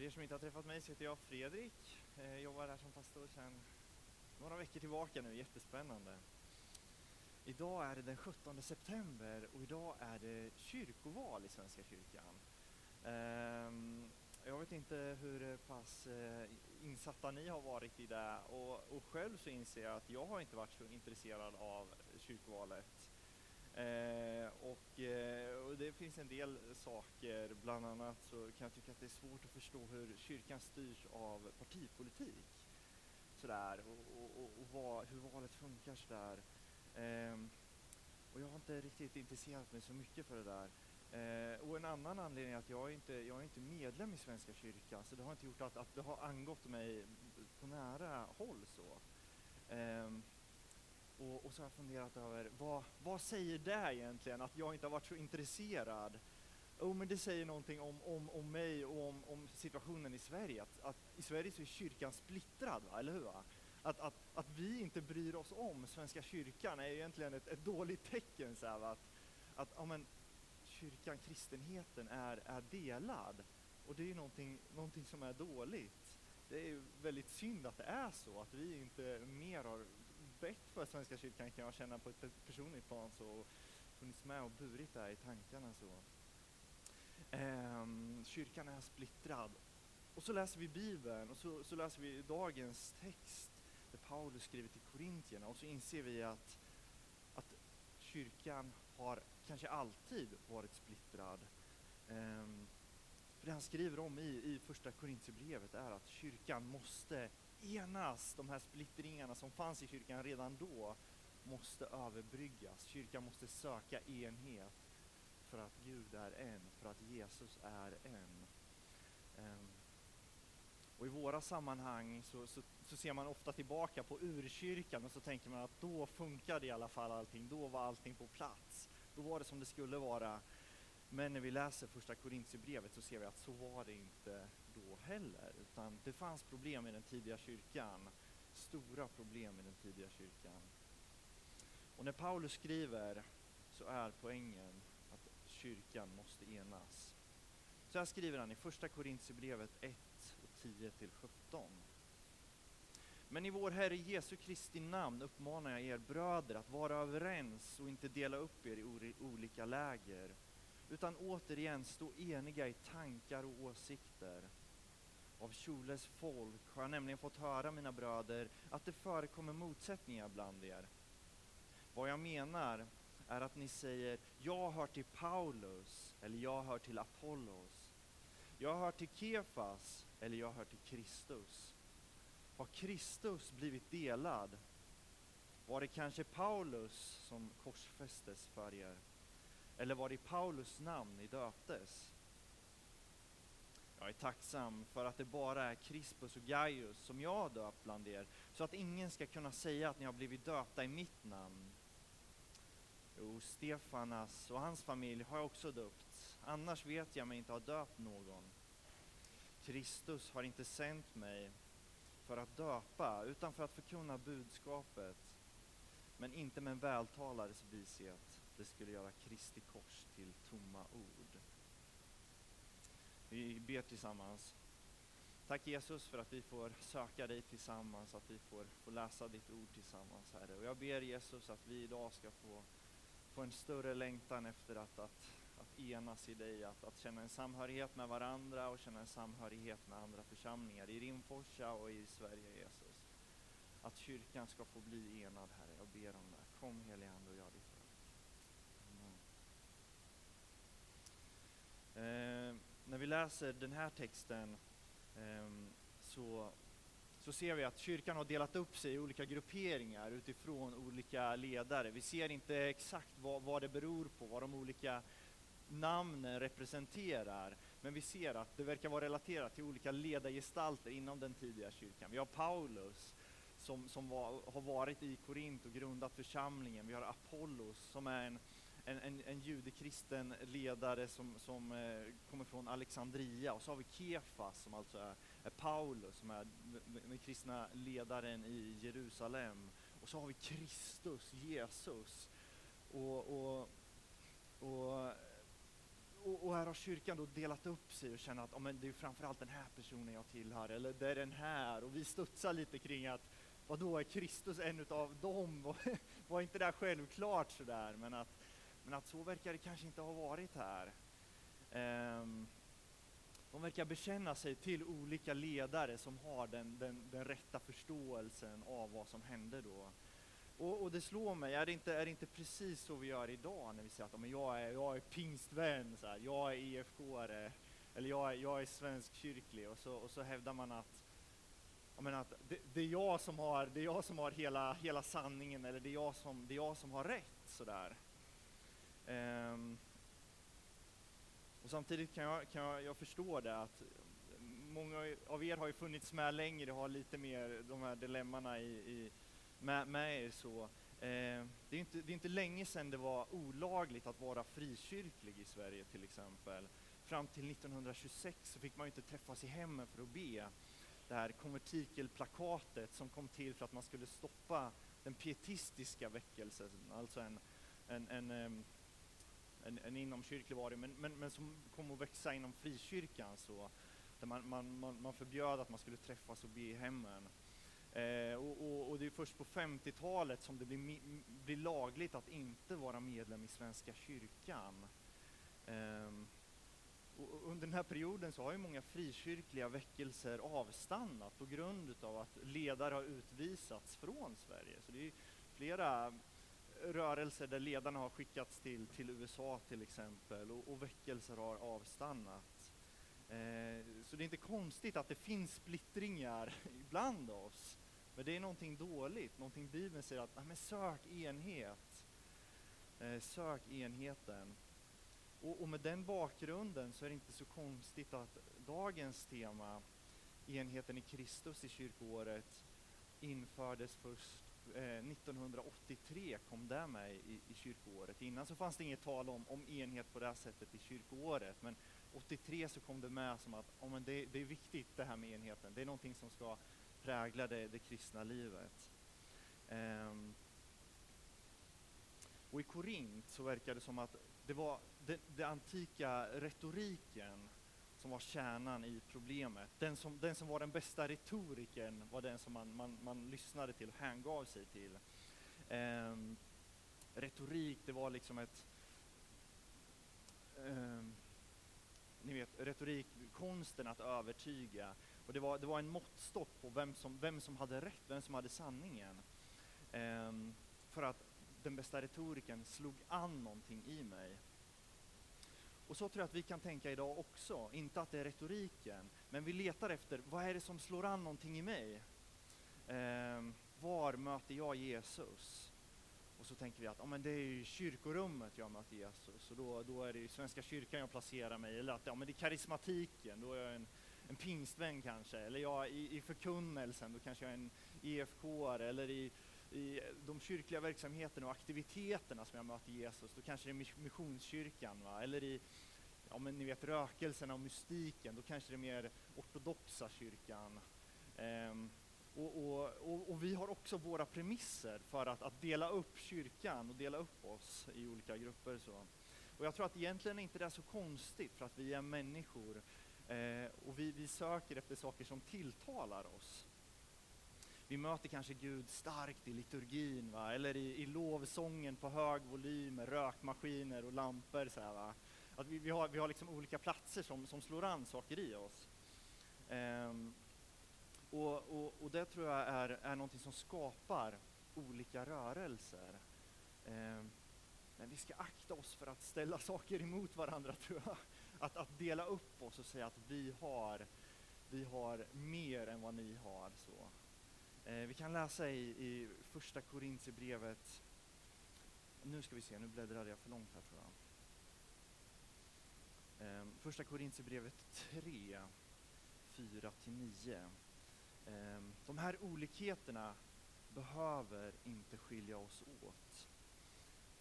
För er som inte har träffat mig så heter jag Fredrik. Eh, jag jobbar här som pastor sedan några veckor tillbaka nu, jättespännande. Idag är det den 17 september och idag är det kyrkoval i Svenska kyrkan. Ehm, jag vet inte hur pass eh, insatta ni har varit i det och, och själv så inser jag att jag har inte varit så intresserad av kyrkovalet. Eh, och, eh, och, det finns en del saker, bland annat så kan jag tycka att det är svårt att förstå hur kyrkan styrs av partipolitik. Sådär, och, och, och vad, hur valet funkar sådär. Eh, och jag har inte riktigt intresserat mig så mycket för det där. Eh, och en annan anledning är att jag är inte jag är inte medlem i Svenska kyrkan, så det har inte gjort att, att det har angått mig på nära håll. så. Ehm, och, och, så har jag funderat över, vad, vad säger det egentligen, att jag inte har varit så intresserad? Jo, men det säger någonting om, om, om mig och om, om situationen i Sverige. Att, att, I Sverige så är kyrkan splittrad, va? eller hur? Va? Att, att, att vi inte bryr oss om Svenska kyrkan är egentligen ett, ett dåligt tecken. Så här, att, att ja, men, kyrkan, kristenheten, är, är delad. Och det är någonting, någonting som är dåligt. Det är väldigt synd att det är så, att vi inte mer har Respekt för Svenska kyrkan kan jag känna på ett personligt plan så funnits med och burit där i tankarna så. Ehm, kyrkan är splittrad. Och så läser vi Bibeln och så, så läser vi dagens text där Paulus skriver till Korintierna och så inser vi att, att kyrkan har kanske alltid varit splittrad. Ehm, för det han skriver om i, i första Korintierbrevet är att kyrkan måste enas. De här splittringarna som fanns i kyrkan redan då måste överbryggas. Kyrkan måste söka enhet för att Gud är en, för att Jesus är en. Um, och i våra sammanhang så, så, så, ser man ofta tillbaka på urkyrkan och så tänker man att då funkade i alla fall allting, då var allting på plats. Då var det som det skulle vara. Men när vi läser första Korintierbrevet så ser vi att så var det inte då heller, utan det fanns problem i den tidiga kyrkan. Stora problem i den tidiga kyrkan. Och när Paulus skriver så är poängen att kyrkan måste enas. Så här skriver han i första Korintierbrevet 1 och 10 till 17. Men i vår Herre Jesu Kristi namn uppmanar jag er bröder att vara överens och inte dela upp er i olika läger, utan återigen stå eniga i tankar och åsikter. Av Kjoles folk har jag nämligen fått höra, mina bröder, att det förekommer motsättningar bland er. Vad jag menar är att ni säger, jag hör till Paulus, eller jag hör till Apollos. Jag hör till Kefas, eller jag hör till Kristus. Har Kristus blivit delad? Var det kanske Paulus som korsfästes för er? Eller var det i Paulus namn ni döptes? Jag är tacksam för att det bara är Crispus och Gaius som jag har döpt bland er, så att ingen ska kunna säga att ni har blivit döpta i mitt namn. Jo, Stefanas och hans familj har jag också döpt, annars vet jag mig inte ha döpt någon. Kristus har inte sänt mig för att döpa, utan för att förkunna budskapet, men inte med en vältalares vishet. Det skulle göra Kristi kors till tomma ord. Vi ber tillsammans. Tack Jesus för att vi får söka dig tillsammans, att vi får, får läsa ditt ord tillsammans Herre. Och jag ber Jesus att vi idag ska få, få en större längtan efter att, att, att enas i dig, att, att känna en samhörighet med varandra och känna en samhörighet med andra församlingar i Rimforsa och i Sverige Jesus. Att kyrkan ska få bli enad Herre, jag ber om det. Kom helige Ande och gör ditt verk. När vi läser den här texten ehm, så, så ser vi att kyrkan har delat upp sig i olika grupperingar utifrån olika ledare. Vi ser inte exakt vad, vad det beror på, vad de olika namnen representerar. Men vi ser att det verkar vara relaterat till olika ledargestalter inom den tidiga kyrkan. Vi har Paulus som, som var, har varit i Korint och grundat församlingen. Vi har Apollos som är en en, en, en judekristen ledare som, som eh, kommer från Alexandria. Och så har vi Kefas som alltså är, är Paulus, som är den kristna ledaren i Jerusalem. Och så har vi Kristus, Jesus. Och, och, och, och, och, här har kyrkan då delat upp sig och känner att oh, men det är framförallt den här personen jag tillhör, eller det är den här. Och vi studsar lite kring att vadå, är Kristus en utav dem? Var inte det självklart sådär? Men att, men att så verkar det kanske inte ha varit här. Ehm, de verkar bekänna sig till olika ledare som har den, den, den rätta förståelsen av vad som hände då. Och, och, det slår mig, är det, inte, är det inte precis så vi gör idag när vi säger att men jag, är, jag är pingstvän, så här, jag är IFK-are, eller jag är, jag är svenskkyrklig och så, och så hävdar man att, menar, att det, det, är jag som har, det är jag som har hela, hela sanningen eller det är jag som, det är jag som har rätt. Sådär. Um, och samtidigt kan jag, kan jag, jag förstå det att många av er har ju funnits med längre och har lite mer de här dilemmana i, i med, med er så. Eh, det, är inte, det är inte länge sedan det var olagligt att vara frikyrklig i Sverige till exempel. Fram till 1926 så fick man ju inte träffas i hemmen för att be. Det här konvertikelplakatet som kom till för att man skulle stoppa den pietistiska väckelsen, alltså en, en, en, ehm, en, en inomkyrklig var det, men, men, men som kom att växa inom frikyrkan. Så, där man, man, man, man förbjöd att man skulle träffas och be i hemmen. Eh, och, och, och, det är först på 50-talet som det blir, blir, lagligt att inte vara medlem i Svenska kyrkan. Eh, och under den här perioden så har ju många frikyrkliga väckelser avstannat på grund av att ledare har utvisats från Sverige. Så det är flera rörelser där ledarna har skickats till, till USA till exempel och, och väckelser har avstannat. Eh, så det är inte konstigt att det finns splittringar bland oss. Men det är någonting dåligt, någonting Bibeln säger att men sök enhet. Eh, sök enheten. Och, och, med den bakgrunden så är det inte så konstigt att dagens tema, enheten i Kristus i kyrkoåret, infördes först Eh, 1983, kom det med i, i kyrkoåret. Innan så fanns det inget tal om, om enhet på det här sättet i kyrkoåret, men 83 så kom det med som att oh, men det, det är viktigt det här med enheten, det är någonting som ska prägla det, det kristna livet. Um, och i Korint så verkar det som att det var den, den antika retoriken som var kärnan i problemet. Den som, den som var den bästa retoriken var den som man, man, man lyssnade till och hängav sig till. Um, retorik, det var liksom ett um, ni vet, retorik, konsten att övertyga. Och det var, det var en måttstock på vem som, vem som hade rätt, vem som hade sanningen. Um, för att den bästa retoriken slog an någonting i mig. Och så tror jag att vi kan tänka idag också, inte att det är retoriken, men vi letar efter vad är det som slår an någonting i mig? Eh, var möter jag Jesus? Och så tänker vi att ja, men det är i kyrkorummet jag möter Jesus och då, då är det i Svenska kyrkan jag placerar mig. Eller att ja, men det är karismatiken, då är jag en, en pingstvän kanske. Eller jag i, i förkunnelsen, då kanske jag är en EFK eller i, i de kyrkliga verksamheterna och aktiviteterna som jag möter Jesus, då kanske det är Missionskyrkan. Va? Eller i ja, men ni vet, rökelsen och mystiken, då kanske det är mer ortodoxa kyrkan. Ehm, och, och, och, och, vi har också våra premisser för att, att, dela upp kyrkan och dela upp oss i olika grupper. Så. Och jag tror att egentligen är inte det är så konstigt för att vi är människor eh, och vi, vi söker efter saker som tilltalar oss. Vi möter kanske Gud starkt i liturgin va? eller i, i lovsången på hög volym med rökmaskiner och lampor. Så här, va? Att vi, vi, har, vi har liksom olika platser som, som slår an saker i oss. Ehm, och, och, och, det tror jag är, är någonting som skapar olika rörelser. Ehm, men vi ska akta oss för att ställa saker emot varandra, tror jag. Att, att dela upp oss och säga att vi har, vi har mer än vad ni har. Så. Eh, vi kan läsa i, i första Korintierbrevet, nu ska vi se, nu bläddrade jag för långt här tror jag. Ehm, första Korintierbrevet 3, 4-9. Ehm, de här olikheterna behöver inte skilja oss åt.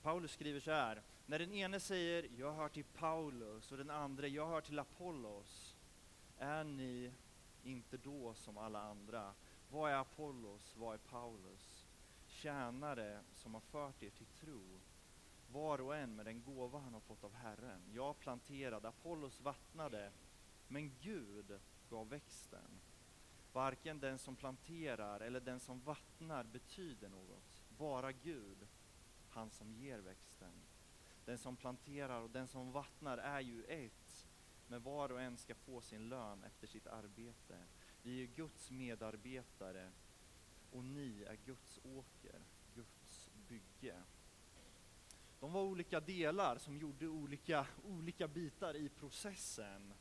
Paulus skriver så här, när den ene säger jag hör till Paulus och den andra jag hör till Apollos, är ni inte då som alla andra? Vad är Apollos, vad är Paulus? Tjänare som har fört er till tro. var och en med den gåva han har fått av Herren. Jag planterade, Apollos vattnade, men Gud gav växten. Varken den som planterar eller den som vattnar betyder något, bara Gud, han som ger växten. Den som planterar och den som vattnar är ju ett, men var och en ska få sin lön efter sitt arbete. Vi är Guds medarbetare och ni är Guds åker, Guds bygge. De var olika delar som gjorde olika, olika bitar i processen.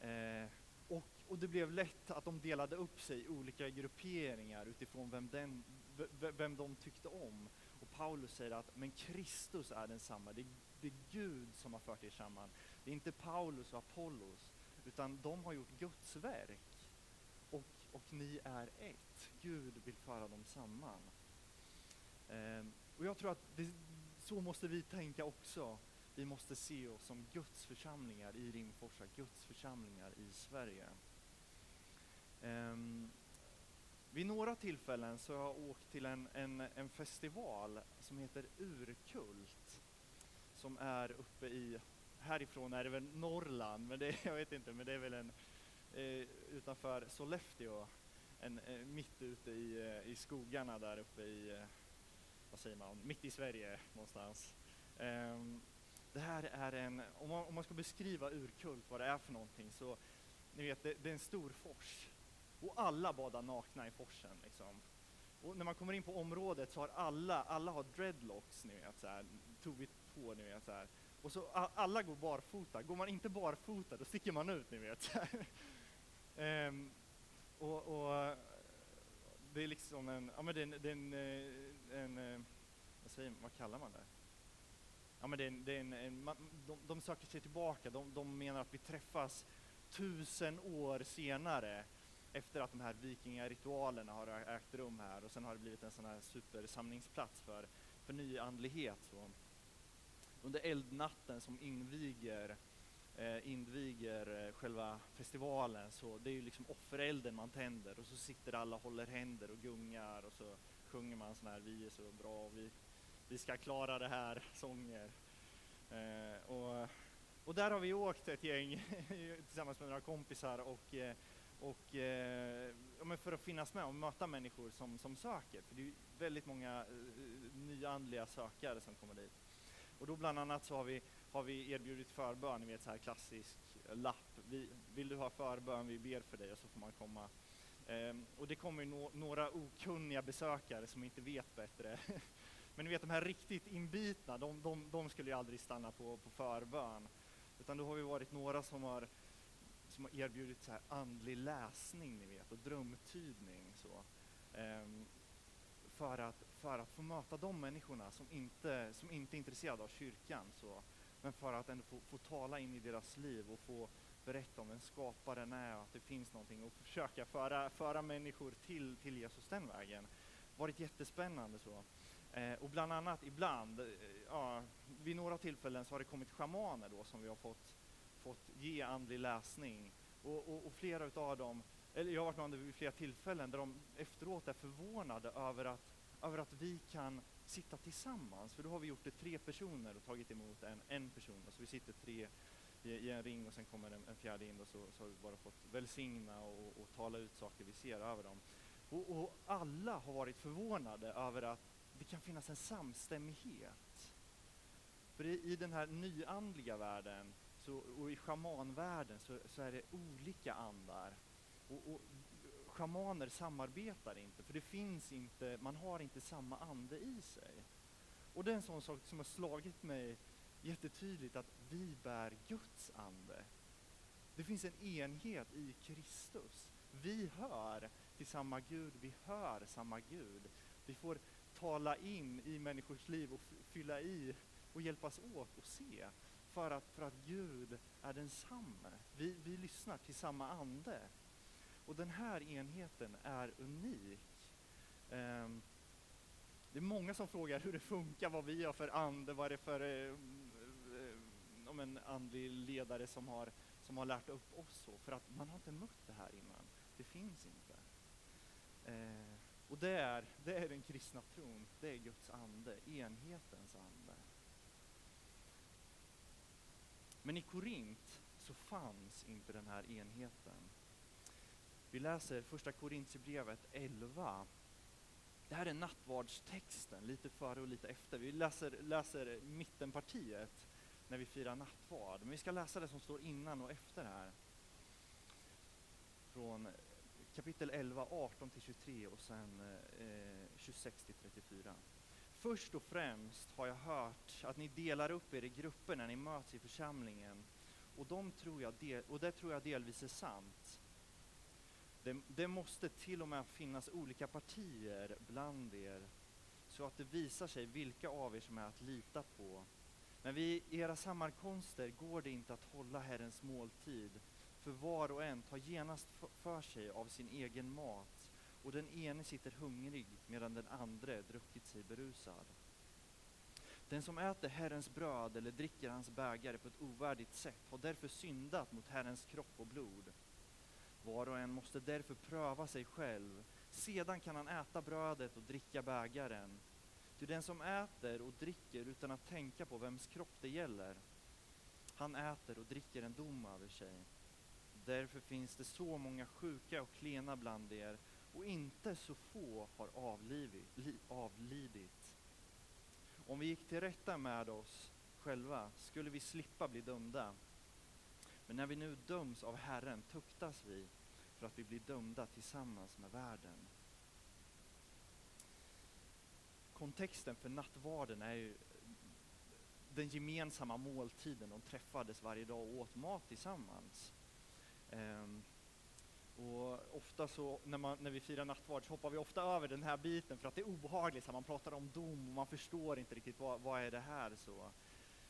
Eh, och, och det blev lätt att de delade upp sig i olika grupperingar utifrån vem, den, vem de tyckte om. Och Paulus säger att men Kristus är densamma, det, det är Gud som har fört er samman. Det är inte Paulus och Apollos, utan de har gjort Guds verk. Och, ni är ett. Gud vill föra dem samman. Eh, och jag tror att det, så måste vi tänka också. Vi måste se oss som Guds församlingar i Rimforsa, Guds församlingar i Sverige. Um, vid några tillfällen så har jag åkt till en, en, en festival som heter Urkult. Som är uppe i, härifrån är det väl Norrland, men det, jag vet inte, men det är väl en Eh, utanför Sollefteå. En, eh, mitt ute i, eh, i skogarna där uppe i eh, vad säger man, mitt i Sverige någonstans. Ehm, det här är en, om man, om man ska beskriva Urkult, vad det är för någonting, så ni vet, det, det är en stor fors. Och alla badar nakna i forsen. Liksom. Och när man kommer in på området så har alla, alla har dreadlocks, ni vet, så här, tovigt på, ni vet. Så här. Och så alla går barfota. Går man inte barfota, då sticker man ut, ni vet. um, och, och det är liksom en, ja men det är en, det är en, eh, en, eh, vad säger vad kallar man det? Ja men det är en, det är en, en man, de, de söker sig tillbaka, de, de menar att vi träffas tusen år senare efter att de här vikingaritualerna har ägt rum här och sen har det blivit en sån här supersamlingsplats för, för nyandlighet. Så. Under eldnatten som inviger Eh, inviger eh, själva festivalen så det är ju liksom offerelden man tänder och så sitter alla och håller händer och gungar och så sjunger man sån här vi är så bra och vi, vi ska klara det här sånger. Eh, och, och där har vi åkt ett gäng tillsammans med några kompisar och eh, och eh, för att finnas med och möta människor som, som söker, för det är väldigt många eh, nyandliga sökare som kommer dit. Och då bland annat så har vi har vi erbjudit förbön, ni vet så här klassisk lapp. Vi, vill du ha förbön, vi ber för dig och så får man komma. Ehm, och det kommer no några okunniga besökare som inte vet bättre. Men ni vet de här riktigt inbitna, de, de, de skulle ju aldrig stanna på, på förbön. Utan då har vi varit några som har, som har erbjudit så här andlig läsning, ni vet, och drömtydning. Så. Ehm, för, att, för att få möta de människorna som inte, som inte är intresserade av kyrkan. Så men för att ändå få, få tala in i deras liv och få berätta om vem skaparen är och att det finns någonting och försöka föra, föra människor till, till Jesus den vägen. Varit jättespännande så. Eh, och bland annat ibland, eh, ja, vid några tillfällen så har det kommit schamaner då som vi har fått, fått ge andlig läsning. Och, och, och flera utav dem, eller jag har varit med om det vid flera tillfällen, där de efteråt är förvånade över att, över att vi kan sitta tillsammans. För då har vi gjort det tre personer och tagit emot en, en person. Så så vi sitter tre i, i en ring och sen kommer en, en fjärde in och så, så har vi bara fått välsigna och, och tala ut saker vi ser över dem. Och, och, alla har varit förvånade över att det kan finnas en samstämmighet. För i, i den här nyandliga världen så, och i schamanvärlden så, så är det olika andar. Och, och schamaner samarbetar inte, för det finns inte, man har inte samma ande i sig. Och det är en sån sak som har slagit mig jättetydligt, att vi bär Guds ande. Det finns en enhet i Kristus. Vi hör till samma Gud, vi hör samma Gud. Vi får tala in i människors liv och fylla i och hjälpas åt och se för att, för att Gud är densamme. Vi, vi lyssnar till samma ande. Och den här enheten är unik. Ehm, det är många som frågar hur det funkar, vad vi har för ande, vad är det för eh, eh, om en andlig ledare som har, som har lärt upp oss så, för att man har inte mött det här innan. Det finns inte. Eh, och det är, det är den kristna tron, det är Guds ande, enhetens ande. Men i Korint så fanns inte den här enheten. Vi läser första Korintierbrevet 11. Det här är nattvardstexten, lite före och lite efter. Vi läser, läser mittenpartiet när vi firar nattvard. Men vi ska läsa det som står innan och efter här. Från kapitel 11, 18 till 23 och sen eh, 26 till 34. Först och främst har jag hört att ni delar upp er i grupper när ni möts i församlingen. Och, de tror jag del, och det tror jag delvis är sant. Det, det måste till och med finnas olika partier bland er så att det visar sig vilka av er som är att lita på. Men vid era sammankomster går det inte att hålla Herrens måltid, för var och en tar genast för sig av sin egen mat och den ene sitter hungrig medan den andra druckit sig berusad. Den som äter Herrens bröd eller dricker hans bägare på ett ovärdigt sätt har därför syndat mot Herrens kropp och blod. Var och en måste därför pröva sig själv. Sedan kan han äta brödet och dricka bägaren. Ty den som äter och dricker utan att tänka på vems kropp det gäller, han äter och dricker en dom över sig. Därför finns det så många sjuka och klena bland er och inte så få har avlivit, li, avlidit. Om vi gick till rätta med oss själva skulle vi slippa bli dömda. Men när vi nu döms av Herren tuktas vi för att vi blir dömda tillsammans med världen. Kontexten för nattvarden är ju den gemensamma måltiden. De träffades varje dag och åt mat tillsammans. Um, och ofta så när, man, när vi firar nattvard så hoppar vi ofta över den här biten för att det är obehagligt. Så man pratar om dom och man förstår inte riktigt vad, vad är det här. så.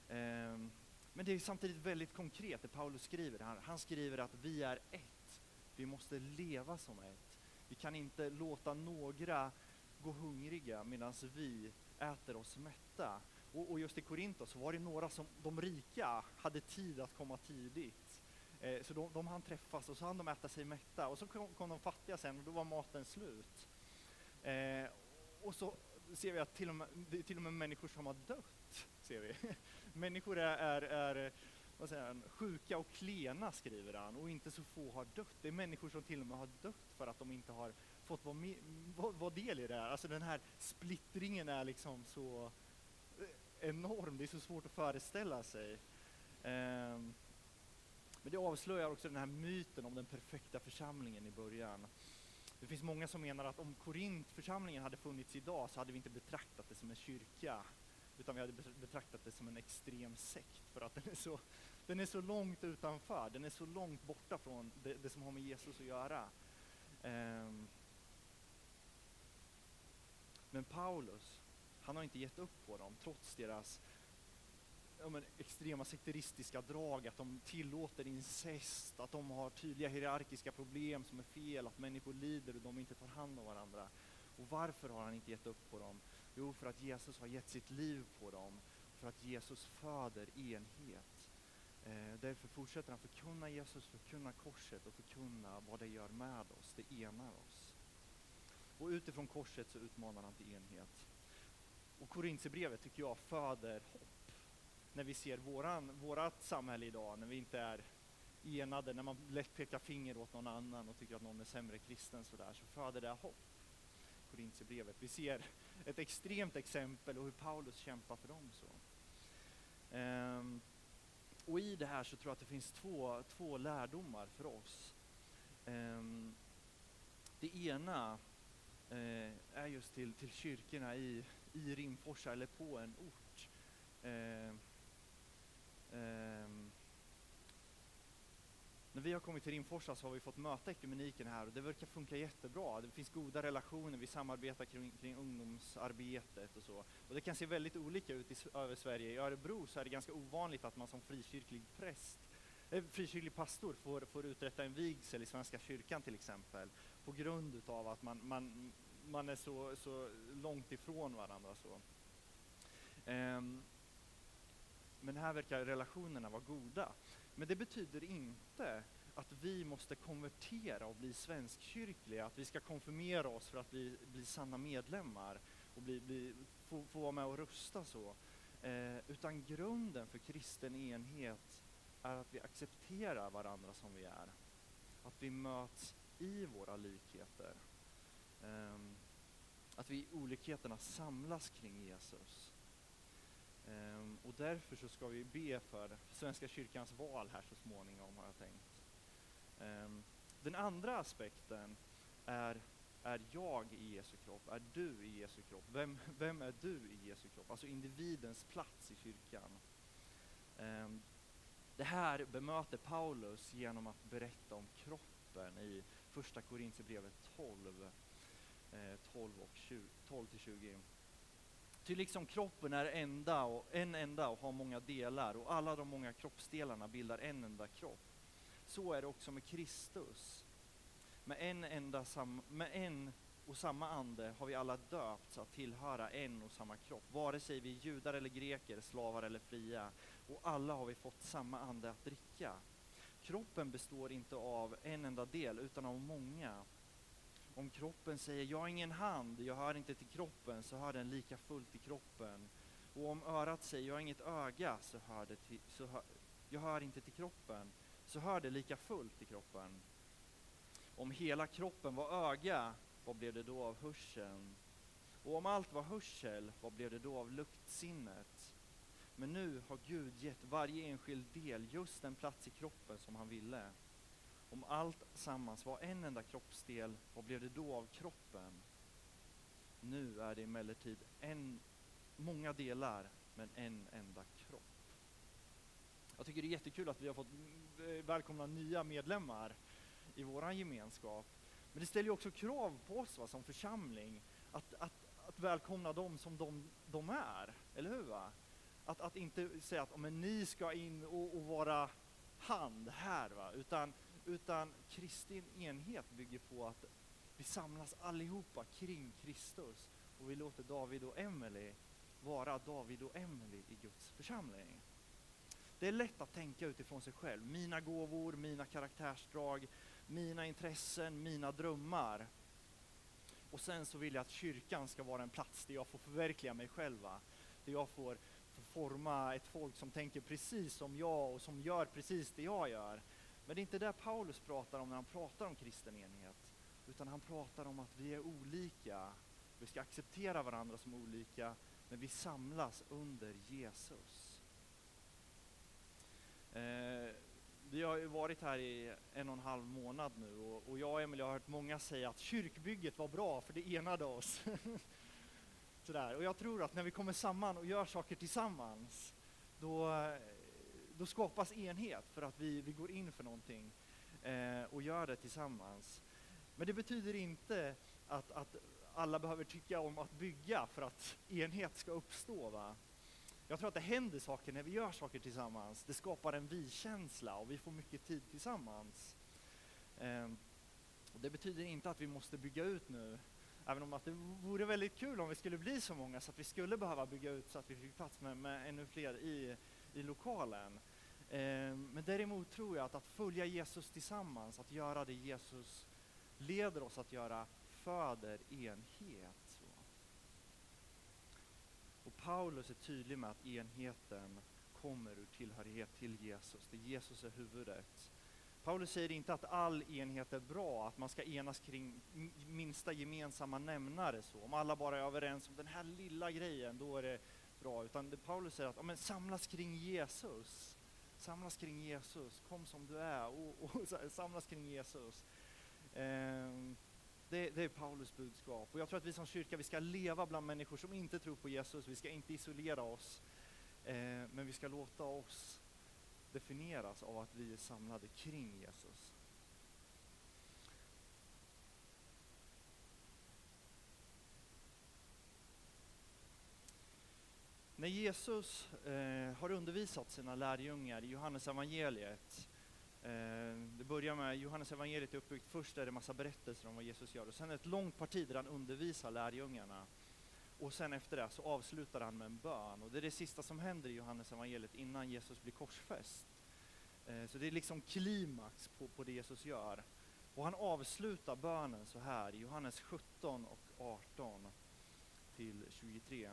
Um, men det är samtidigt väldigt konkret det Paulus skriver. Han, han skriver att vi är ett. Vi måste leva som ett. Vi kan inte låta några gå hungriga medan vi äter oss mätta. Och, och just i Korintos var det några som de rika hade tid att komma tidigt. Eh, så de, de hann träffas och så hann de äta sig mätta och så kom, kom de fattiga sen och då var maten slut. Eh, och så ser vi att till och med, det är till och med människor som har dött. Ser vi. Människor är, är, är vad säger han, sjuka och klena, skriver han, och inte så få har dött. Det är människor som till och med har dött för att de inte har fått vara, med, vara del i det här. Alltså den här splittringen är liksom så eh, enorm, det är så svårt att föreställa sig. Um, men det avslöjar också den här myten om den perfekta församlingen i början. Det finns många som menar att om Korintförsamlingen hade funnits idag så hade vi inte betraktat det som en kyrka, utan vi hade betraktat det som en extrem sekt, för att den är så, den är så långt utanför, den är så långt borta från det, det som har med Jesus att göra. Um, men Paulus, han har inte gett upp på dem, trots deras ja, men, extrema sekteristiska drag, att de tillåter incest, att de har tydliga hierarkiska problem som är fel, att människor lider och de inte tar hand om varandra. Och varför har han inte gett upp på dem? Jo, för att Jesus har gett sitt liv på dem, för att Jesus föder enhet. Eh, därför fortsätter han förkunna Jesus, förkunna korset och förkunna vad det gör med oss, det enar oss. Och utifrån korset så utmanar han till enhet. Och Korintierbrevet tycker jag föder hopp när vi ser våran, vårat samhälle idag, när vi inte är enade, när man lätt pekar finger åt någon annan och tycker att någon är sämre kristen sådär, så föder det hopp. Korintierbrevet. Vi ser ett extremt exempel och hur Paulus kämpar för dem. Så. Ehm, och i det här så tror jag att det finns två, två lärdomar för oss. Ehm, det ena eh, är just till, till kyrkorna i, i Rimforsa eller på en ort. Ehm, ehm när vi har kommit till Rimforsa så har vi fått möta ekumeniken här och det verkar funka jättebra. Det finns goda relationer, vi samarbetar kring, kring ungdomsarbetet och så. Och det kan se väldigt olika ut i, över Sverige. I Örebro så är det ganska ovanligt att man som frikyrklig präst, eh, frikyrklig pastor får, får uträtta en vigsel i Svenska kyrkan till exempel. På grund utav att man, man, man är så, så långt ifrån varandra. Så. Um, men här verkar relationerna vara goda. Men det betyder inte att vi måste konvertera och bli svenskkyrkliga, att vi ska konfirmera oss för att bli, bli sanna medlemmar och bli, bli, få, få vara med och rösta så. Eh, utan grunden för kristen enhet är att vi accepterar varandra som vi är. Att vi möts i våra likheter. Eh, att vi i olikheterna samlas kring Jesus. Um, och därför så ska vi be för Svenska kyrkans val här så småningom har jag tänkt. Um, den andra aspekten är, är jag i Jesu kropp? Är du i Jesu kropp? Vem, vem är du i Jesu kropp? Alltså individens plats i kyrkan. Um, det här bemöter Paulus genom att berätta om kroppen i första Korintierbrevet 12, eh, 12, och 20, 12 till 20. Ty liksom kroppen är enda och, en enda och har många delar och alla de många kroppsdelarna bildar en enda kropp. Så är det också med Kristus. Med en, enda sam, med en och samma ande har vi alla döpts att tillhöra en och samma kropp, vare sig vi är judar eller greker, slavar eller fria. Och alla har vi fått samma ande att dricka. Kroppen består inte av en enda del, utan av många. Om kroppen säger jag har ingen hand, jag hör inte till kroppen, så hör den lika fullt till kroppen. Och om örat säger jag har inget öga, så hör det till, så hör, jag hör inte till kroppen, så hör det lika fullt till kroppen. Om hela kroppen var öga, vad blev det då av hörseln? Och om allt var hörsel, vad blev det då av luktsinnet? Men nu har Gud gett varje enskild del just den plats i kroppen som han ville. Om allt sammans var en enda kroppsdel, vad blev det då av kroppen? Nu är det emellertid en, många delar, men en enda kropp. Jag tycker det är jättekul att vi har fått eh, välkomna nya medlemmar i vår gemenskap. Men det ställer ju också krav på oss va, som församling att, att, att välkomna dem som de, de är, eller hur? Va? Att, att inte säga att men ni ska in och, och vara hand här, va? Utan, utan Kristi enhet bygger på att vi samlas allihopa kring Kristus och vi låter David och Emily vara David och Emily i Guds församling. Det är lätt att tänka utifrån sig själv. Mina gåvor, mina karaktärsdrag, mina intressen, mina drömmar. Och sen så vill jag att kyrkan ska vara en plats där jag får förverkliga mig själv. Där jag får forma ett folk som tänker precis som jag och som gör precis det jag gör. Men det är inte det Paulus pratar om när han pratar om kristen enhet. Utan han pratar om att vi är olika. Vi ska acceptera varandra som olika, men vi samlas under Jesus. Eh, vi har ju varit här i en och en halv månad nu och, och jag och Emil har hört många säga att kyrkbygget var bra för det enade oss. Sådär. Och jag tror att när vi kommer samman och gör saker tillsammans, då, då skapas enhet för att vi, vi går in för någonting eh, och gör det tillsammans. Men det betyder inte att, att alla behöver tycka om att bygga för att enhet ska uppstå. Va? Jag tror att det händer saker när vi gör saker tillsammans. Det skapar en vi-känsla och vi får mycket tid tillsammans. Eh, det betyder inte att vi måste bygga ut nu Även om att det vore väldigt kul om vi skulle bli så många så att vi skulle behöva bygga ut så att vi fick plats med, med ännu fler i, i lokalen. Eh, men däremot tror jag att att följa Jesus tillsammans, att göra det Jesus leder oss att göra, föder enhet. Så. Och Paulus är tydlig med att enheten kommer ur tillhörighet till Jesus, det Jesus är huvudet. Paulus säger inte att all enhet är bra, att man ska enas kring minsta gemensamma nämnare. Så. Om alla bara är överens om den här lilla grejen, då är det bra. Utan det Paulus säger att men, samlas kring Jesus. Samlas kring Jesus, kom som du är och, och samlas kring Jesus. Ehm, det, det, är Paulus budskap. Och jag tror att vi som kyrka, vi ska leva bland människor som inte tror på Jesus. Vi ska inte isolera oss, ehm, men vi ska låta oss definieras av att vi är samlade kring Jesus. När Jesus eh, har undervisat sina lärjungar i Johannes evangeliet, eh, det börjar med Johannes evangeliet är uppbyggt, först är det massa berättelser om vad Jesus gör och sen ett långt parti där han undervisar lärjungarna. Och sen efter det så avslutar han med en bön. Och det är det sista som händer i Johannes evangeliet innan Jesus blir korsfäst. Eh, så det är liksom klimax på, på det Jesus gör. Och han avslutar bönen så här i Johannes 17 och 18 till 23.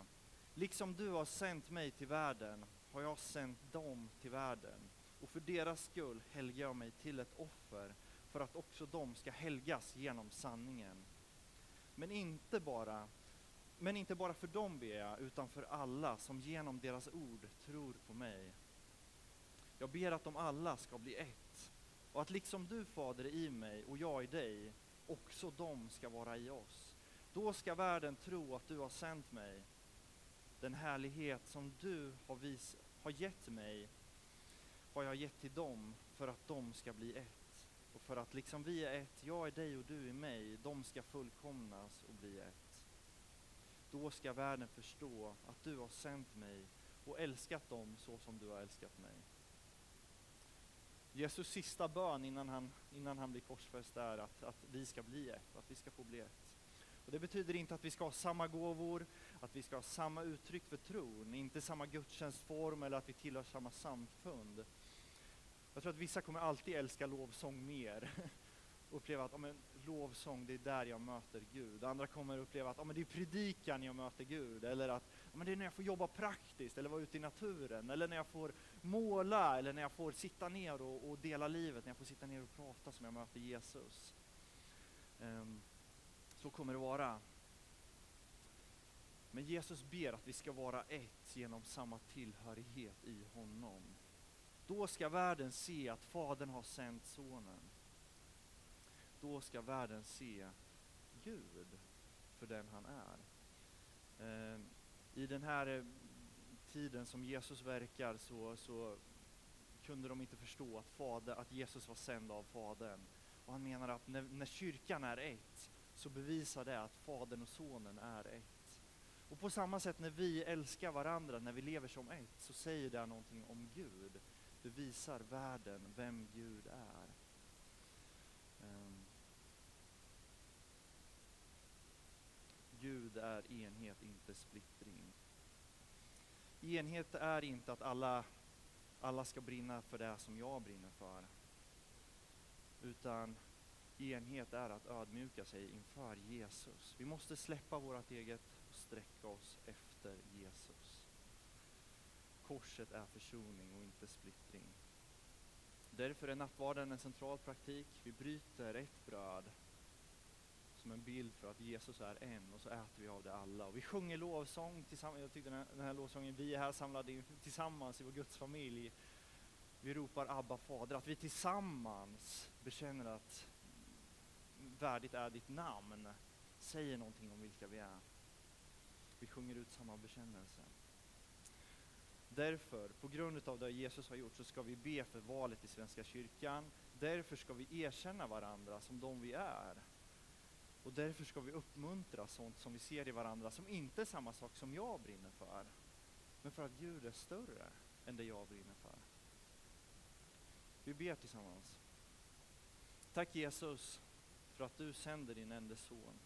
Liksom du har sänt mig till världen har jag sänt dem till världen. och för deras skull helgar jag mig till ett offer för att också de ska helgas genom sanningen. Men inte bara, men inte bara för dem ber jag, utan för alla som genom deras ord tror på mig. Jag ber att de alla ska bli ett, och att liksom du Fader är i mig och jag i dig, också de ska vara i oss. Då ska världen tro att du har sänt mig. Den härlighet som du har, vis har gett mig har jag gett till dem för att de ska bli ett. Och för att liksom vi är ett, jag är dig och du är mig, de ska fullkomnas och bli ett. Då ska världen förstå att du har sänt mig och älskat dem så som du har älskat mig. Jesus sista bön innan han, innan han blir korsfäst är att, att vi ska bli ett, att vi ska få bli ett. Och det betyder inte att vi ska ha samma gåvor, att vi ska ha samma uttryck för tron, inte samma gudstjänstform eller att vi tillhör samma samfund. Jag tror att vissa kommer alltid älska lovsång mer. uppleva att ja, men, lovsång, det är där jag möter Gud. Andra kommer uppleva att ja, men, det är predikan jag möter Gud. Eller att ja, men, det är när jag får jobba praktiskt, eller vara ute i naturen. Eller när jag får måla, eller när jag får sitta ner och, och dela livet. När jag får sitta ner och prata som jag möter Jesus. Um, så kommer det vara. Men Jesus ber att vi ska vara ett genom samma tillhörighet i honom. Då ska världen se att Fadern har sänt Sonen. Då ska världen se Gud för den han är. Ehm, I den här eh, tiden som Jesus verkar så, så kunde de inte förstå att, fader, att Jesus var sänd av Fadern. Och han menar att när, när kyrkan är ett så bevisar det att Fadern och Sonen är ett. Och på samma sätt när vi älskar varandra, när vi lever som ett, så säger det någonting om Gud. Det visar världen vem Gud är. Um. Gud är enhet, inte splittring. Enhet är inte att alla, alla ska brinna för det som jag brinner för. Utan enhet är att ödmjuka sig inför Jesus. Vi måste släppa vårt eget och sträcka oss efter Jesus. Korset är försoning och inte splittring. Därför är nattvarden en central praktik. Vi bryter ett bröd som en bild för att Jesus är en och så äter vi av det alla. Och vi sjunger lovsång tillsammans. Jag tyckte den här, den här lovsången, vi är här samlade tillsammans i vår Guds familj. Vi ropar Abba fader, att vi tillsammans bekänner att värdigt är ditt namn, säger någonting om vilka vi är. Vi sjunger ut samma bekännelse. Därför, på grund av det Jesus har gjort, så ska vi be för valet i Svenska kyrkan. Därför ska vi erkänna varandra som de vi är. Och därför ska vi uppmuntra sånt som vi ser i varandra som inte är samma sak som jag brinner för. Men för att Gud är större än det jag brinner för. Vi ber tillsammans. Tack Jesus för att du sänder din enda son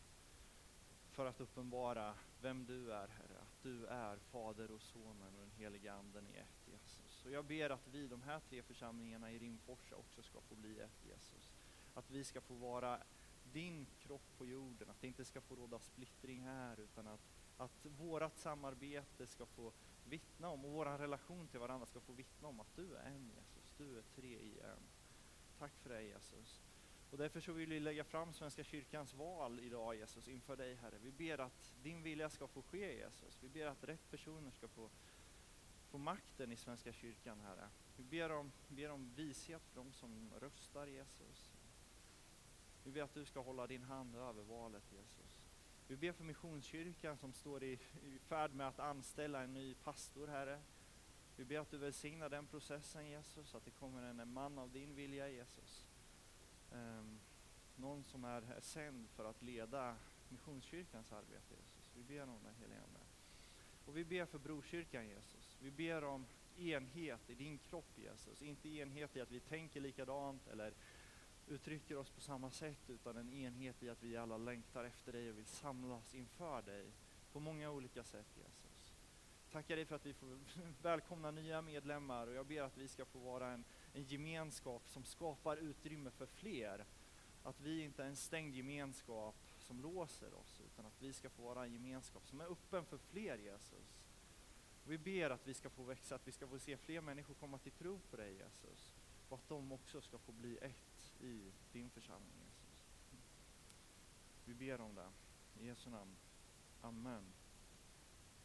för att uppenbara vem du är, Herre. Att du är Fader och Sonen och den heliga Anden i ett, Jesus. Och jag ber att vi, de här tre församlingarna i Rimforsa, också ska få bli ett, Jesus. Att vi ska få vara din kropp på jorden, att det inte ska få råda splittring här, utan att, att vårat samarbete ska få vittna om, och vår relation till varandra ska få vittna om att du är en, Jesus. Du är tre i en. Tack för det, Jesus. Och därför så vill vi lägga fram Svenska kyrkans val idag Jesus inför dig Herre. Vi ber att din vilja ska få ske Jesus. Vi ber att rätt personer ska få, få makten i Svenska kyrkan Herre. Vi ber om, ber om vishet för de som röstar Jesus. Vi ber att du ska hålla din hand över valet Jesus. Vi ber för Missionskyrkan som står i, i färd med att anställa en ny pastor Herre. Vi ber att du välsignar den processen Jesus, att det kommer en man av din vilja Jesus. Um, någon som är sänd för att leda Missionskyrkans arbete, Jesus. Vi ber om det, helige Ande. Och vi ber för Brokyrkan, Jesus. Vi ber om enhet i din kropp, Jesus. Inte enhet i att vi tänker likadant eller uttrycker oss på samma sätt, utan en enhet i att vi alla längtar efter dig och vill samlas inför dig på många olika sätt, Jesus. Tackar dig för att vi får välkomna nya medlemmar och jag ber att vi ska få vara en en gemenskap som skapar utrymme för fler. Att vi inte är en stängd gemenskap som låser oss, utan att vi ska få vara en gemenskap som är öppen för fler Jesus. Vi ber att vi ska få växa, att vi ska få se fler människor komma till tro på dig Jesus. Och att de också ska få bli ett i din församling Jesus. Vi ber om det. I Jesu namn. Amen.